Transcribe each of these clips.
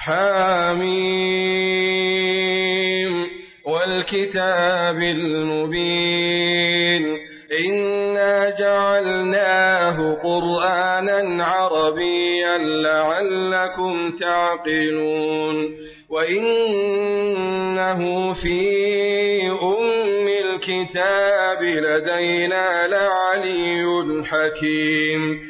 حاميم والكتاب المبين إنا جعلناه قرآنا عربيا لعلكم تعقلون وإنه في أم الكتاب لدينا لعلي حكيم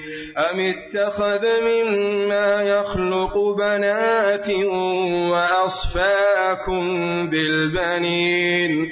أم اتخذ مما يخلق بنات وأصفاكم بالبنين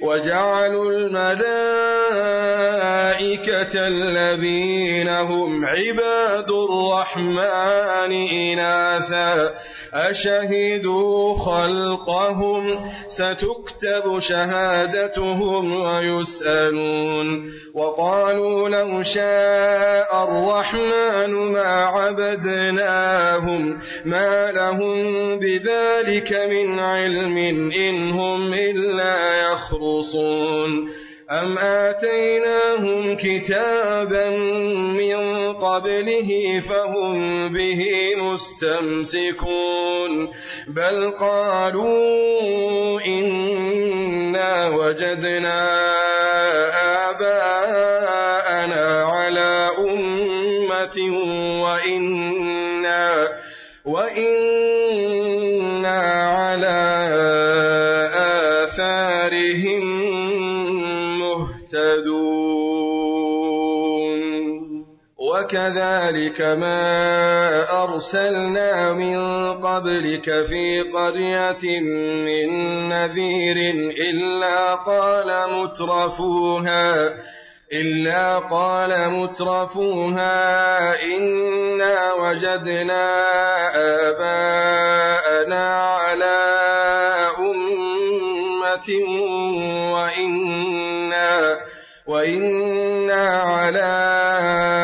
وجعلوا الملائكة الذين هم عباد الرحمن إناثا. أشهدوا خلقهم ستكتب شهادتهم ويسألون. وقالوا لو شاء الرحمن ما عبدناهم ما لهم بذلك من علم إن هم إلا يخرصون. أم آتيناهم كتابا من قبله فهم به مستمسكون بل قالوا إنا وجدنا آباءنا على أمة وإنا وإنا وكذلك ما أرسلنا من قبلك في قرية من نذير إلا قال مترفوها إلا قال مترفوها إنا وجدنا آباءنا على أمة وإنا وإنا على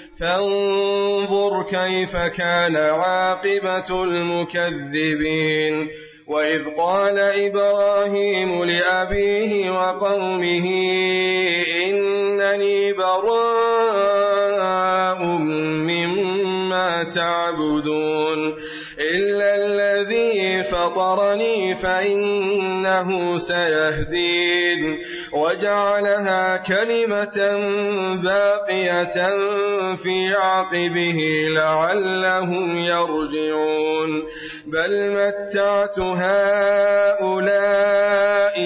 فانظر كيف كان عاقبة المكذبين. وإذ قال إبراهيم لأبيه وقومه إنني براء مما تعبدون إلا الذي فطرني فإنه سيهدين. وجعلها كلمة باقية في عقبه لعلهم يرجعون. بل متعت هؤلاء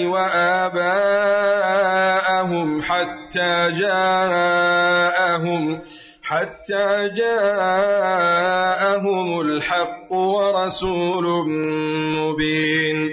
وآباءهم حتى جاءهم حتى جاءهم الحق ورسول مبين.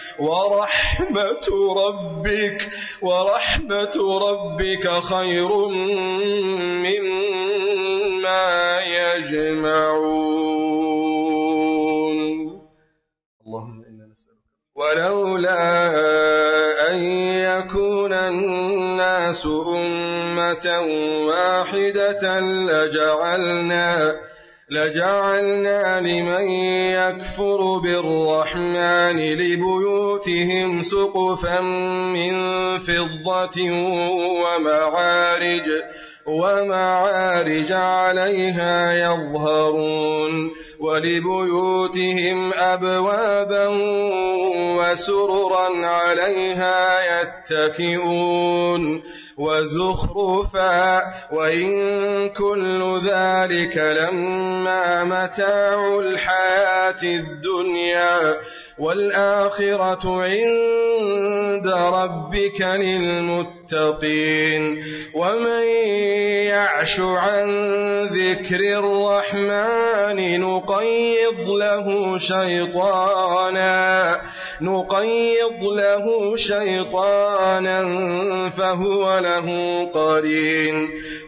ورحمة ربك ورحمة ربك خير مما يجمعون. اللهم إنا نسألك. ولولا أن يكون الناس أمة واحدة لجعلنا لجعلنا لمن يكفر بالرحمن لبيوتهم سقفا من فضة ومعارج ومعارج عليها يظهرون ولبيوتهم أبوابا وسررا عليها يتكئون. وزخرفا وإن كل ذلك لما متاع الحياة الدنيا والآخرة عند ربك للمتقين. ومن يعش عن ذكر الرحمن نقيض له شيطانا نقيض له شيطانا فهو له قرين.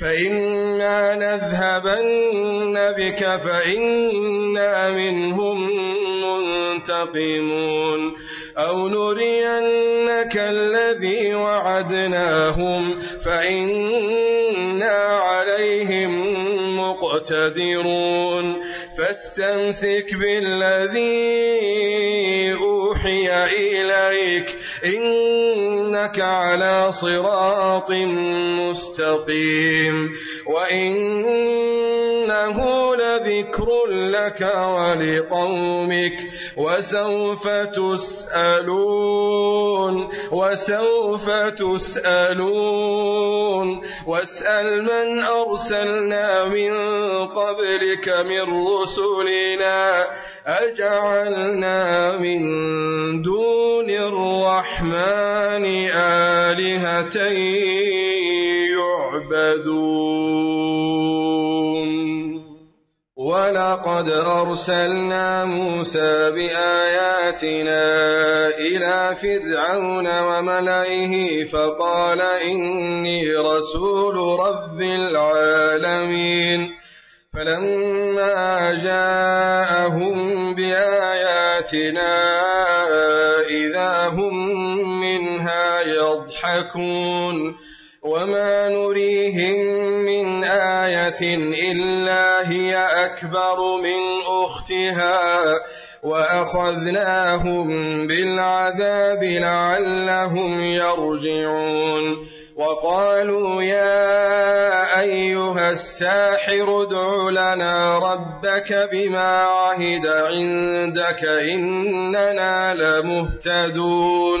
فإما نذهبن بك فإنا منهم منتقمون أو نرينك الذي وعدناهم فإنا عليهم مقتدرون فاستمسك بالذي أوحي إليك إنك على صراط مستقيم وإنه لذكر لك ولقومك وسوف تسألون وسوف تسألون واسأل من أرسلنا من قبلك من رسلنا أجعلنا من دون الرحمن آلهة يعبدون. ولقد أرسلنا موسى بآياتنا إلى فرعون وملئه فقال إني رسول رب العالمين. فلما جاءهم بآياتنا إذا هم منها يضحكون وما نريهم من آية إلا هي أكبر من أختها وأخذناهم بالعذاب لعلهم يرجعون. وقالوا يا أيها الساحر ادع لنا ربك بما عهد عندك إننا لمهتدون.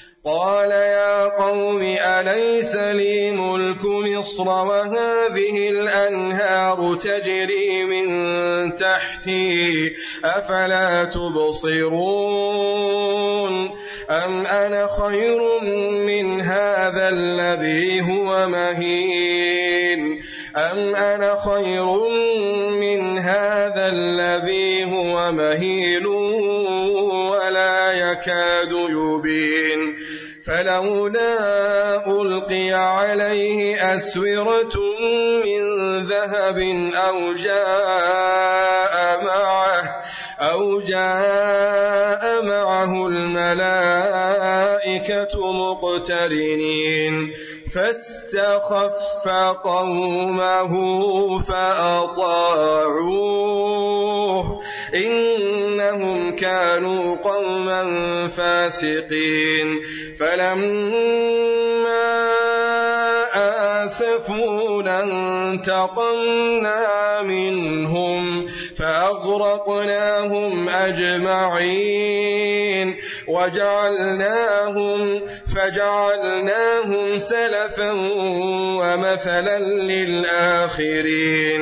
قال يا قوم أليس لي ملك مصر وهذه الأنهار تجري من تحتي؟ أفلا تبصرون؟ أم أنا خير من هذا الذي هو مهين؟ أم أنا خير من هذا الذي هو مهين ولا يكاد يبين؟ فلولا ألقي عليه أسورة من ذهب أو جاء معه أو جاء معه الملائكة مقترنين فاستخف قومه فأطاعوه إنهم كانوا قوما فاسقين فلما آسفونا انتقمنا منهم فأغرقناهم أجمعين وجعلناهم فجعلناهم سلفا ومثلا للآخرين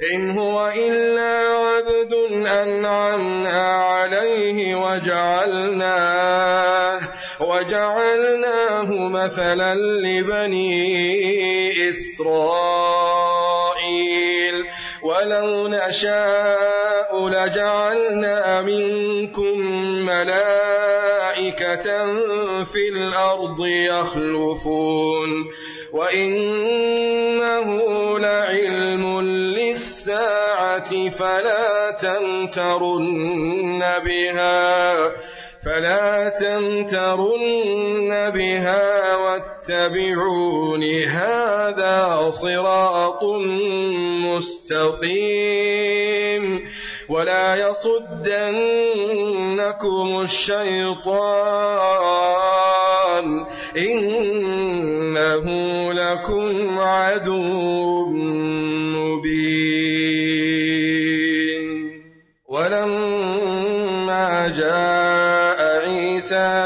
إن هو إلا عبد أنعمنا عليه وجعلناه وجعلناه مثلا لبني إسرائيل. ولو نشاء لجعلنا منكم ملائكة في الأرض يخلفون. وإنه لعلم فلا تمترن بها فلا تمترن بها واتبعون هذا صراط مستقيم. ولا يصدنكم الشيطان إنه لكم عدو مبين.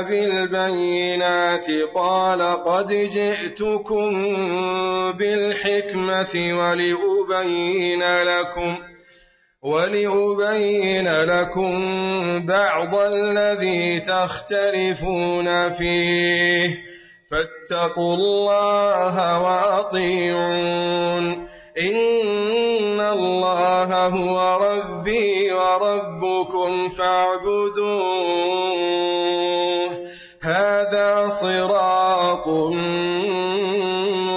بالبينات قال قد جئتكم بالحكمة ولأبين لكم ولأبين لكم بعض الذي تختلفون فيه فاتقوا الله وأطيعون إن الله هو ربي وربكم فاعبدوه هذا صراط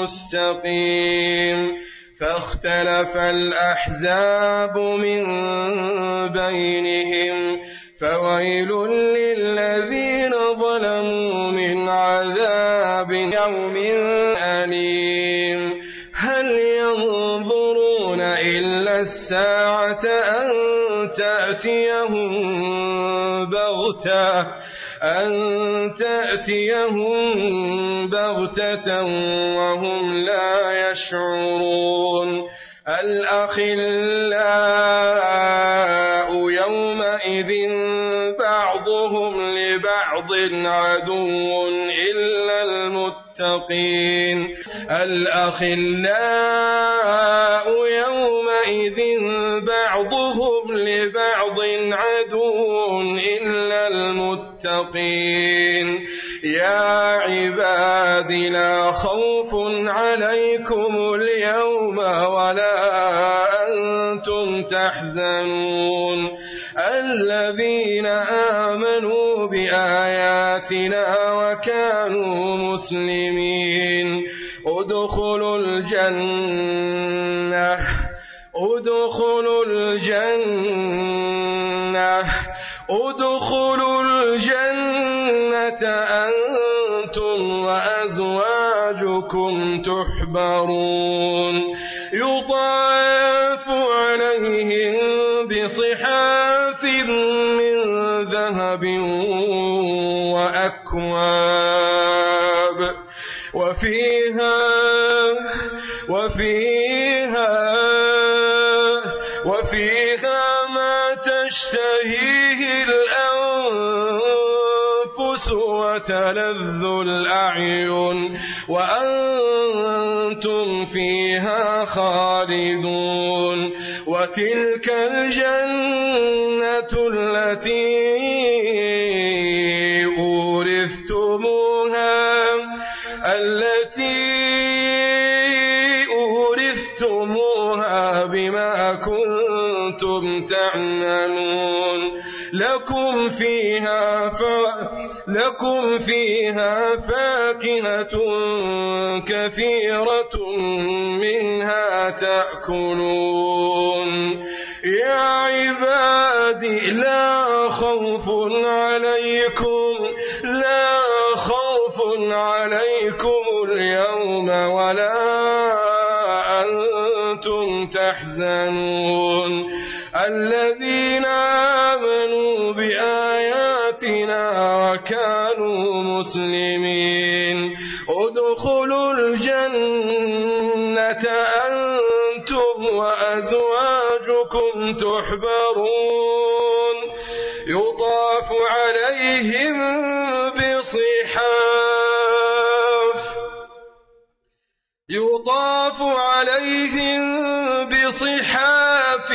مستقيم. فاختلف الأحزاب من بينهم فويل للذين ظلموا من عذاب يوم أليم. هل ينظرون إلا الساعة أن تأتيهم بغتة؟ أن تأتيهم بغتة وهم لا يشعرون. الأخلاء يومئذ بعضهم لبعض عدو إلا المتقين. الأخلاء يومئذ بعضهم لبعض عدو إلا المتقين. يا عباد لا خوف عليكم اليوم ولا أنتم تحزنون. الذين آمنوا بآياتنا وكانوا مسلمين. ادخلوا الجنة ادخلوا الجنة. ادخلوا الجنة أنتم وأزواجكم تحبرون. يطاف عليهم بصحاف من ذهب وأكواب. وفيها وفيها وفيها تشتهيه الأنفس وتلذ الأعين وأنتم فيها خالدون وتلك الجنة التي أورثتموها التي تعملون لكم فيها ف... لكم فيها فاكهة كثيرة منها تأكلون. يا عبادي لا خوف عليكم لا خوف عليكم اليوم ولا أنتم تحزنون. الذين آمنوا بآياتنا وكانوا مسلمين. ادخلوا الجنة أنتم وأزواجكم تحبرون. يطاف عليهم بصحاف. يطاف عليهم بصحاف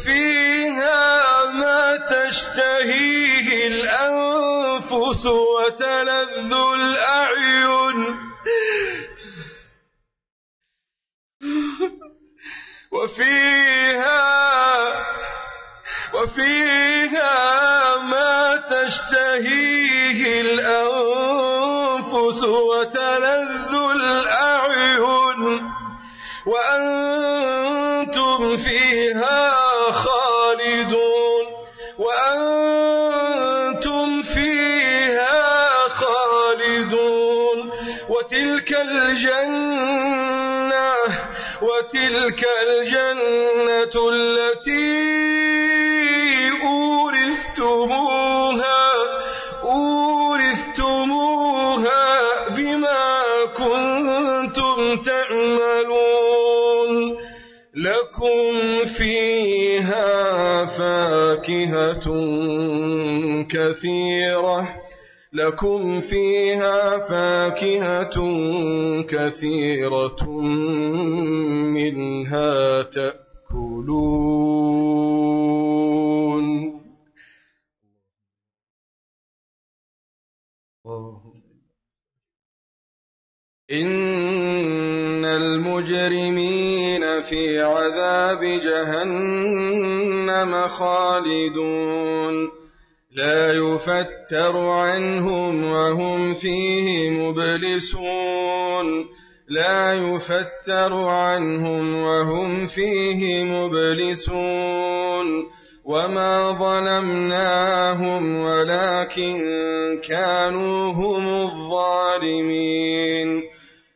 وفيها ما تشتهيه الأنفس وتلذ الأعين. وفيها وفيها ما تشتهيه الأنفس وتلذ الأعين. وأنتم فيها الجنة وتلك الجنة التي أورثتموها أورثتموها بما كنتم تعملون. لكم فيها فاكهة كثيرة. لكم فيها فاكهة كثيرة منها تأكلون. إن المجرمين في عذاب جهنم خالدون. لا يفتر عنهم وهم فيه مبلسون. لا يفتر عنهم وهم فيه مبلسون. وما ظلمناهم ولكن كانوا هم الظالمين.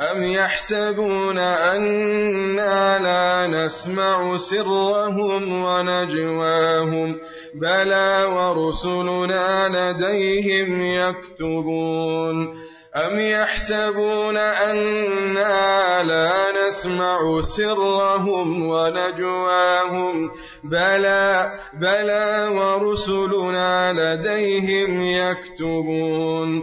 أم يحسبون أنا لا نسمع سرهم ونجواهم بلى ورسلنا لديهم يكتبون أم يحسبون أنا لا نسمع سرهم ونجواهم بلى بلى ورسلنا لديهم يكتبون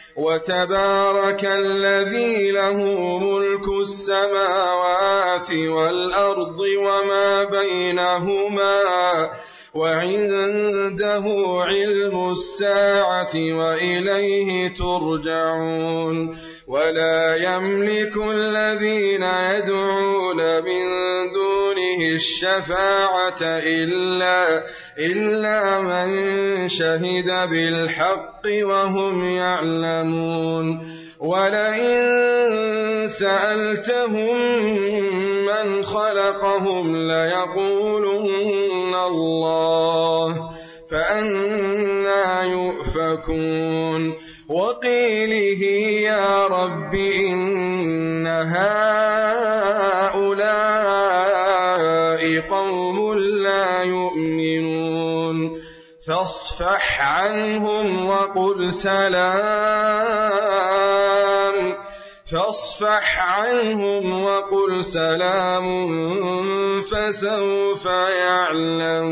وتبارك الذي له ملك السماوات والأرض وما بينهما وعنده علم الساعة وإليه ترجعون ولا يملك الذين يدعون من الشفاعة إلا إلا من شهد بالحق وهم يعلمون. ولئن سألتهم من خلقهم ليقولن الله فأنا يؤفكون. وقيله يا رب إن هؤلاء فاصفح عنهم وقل سلام. فاصفح عنهم وقل سلام فسوف يعلمون.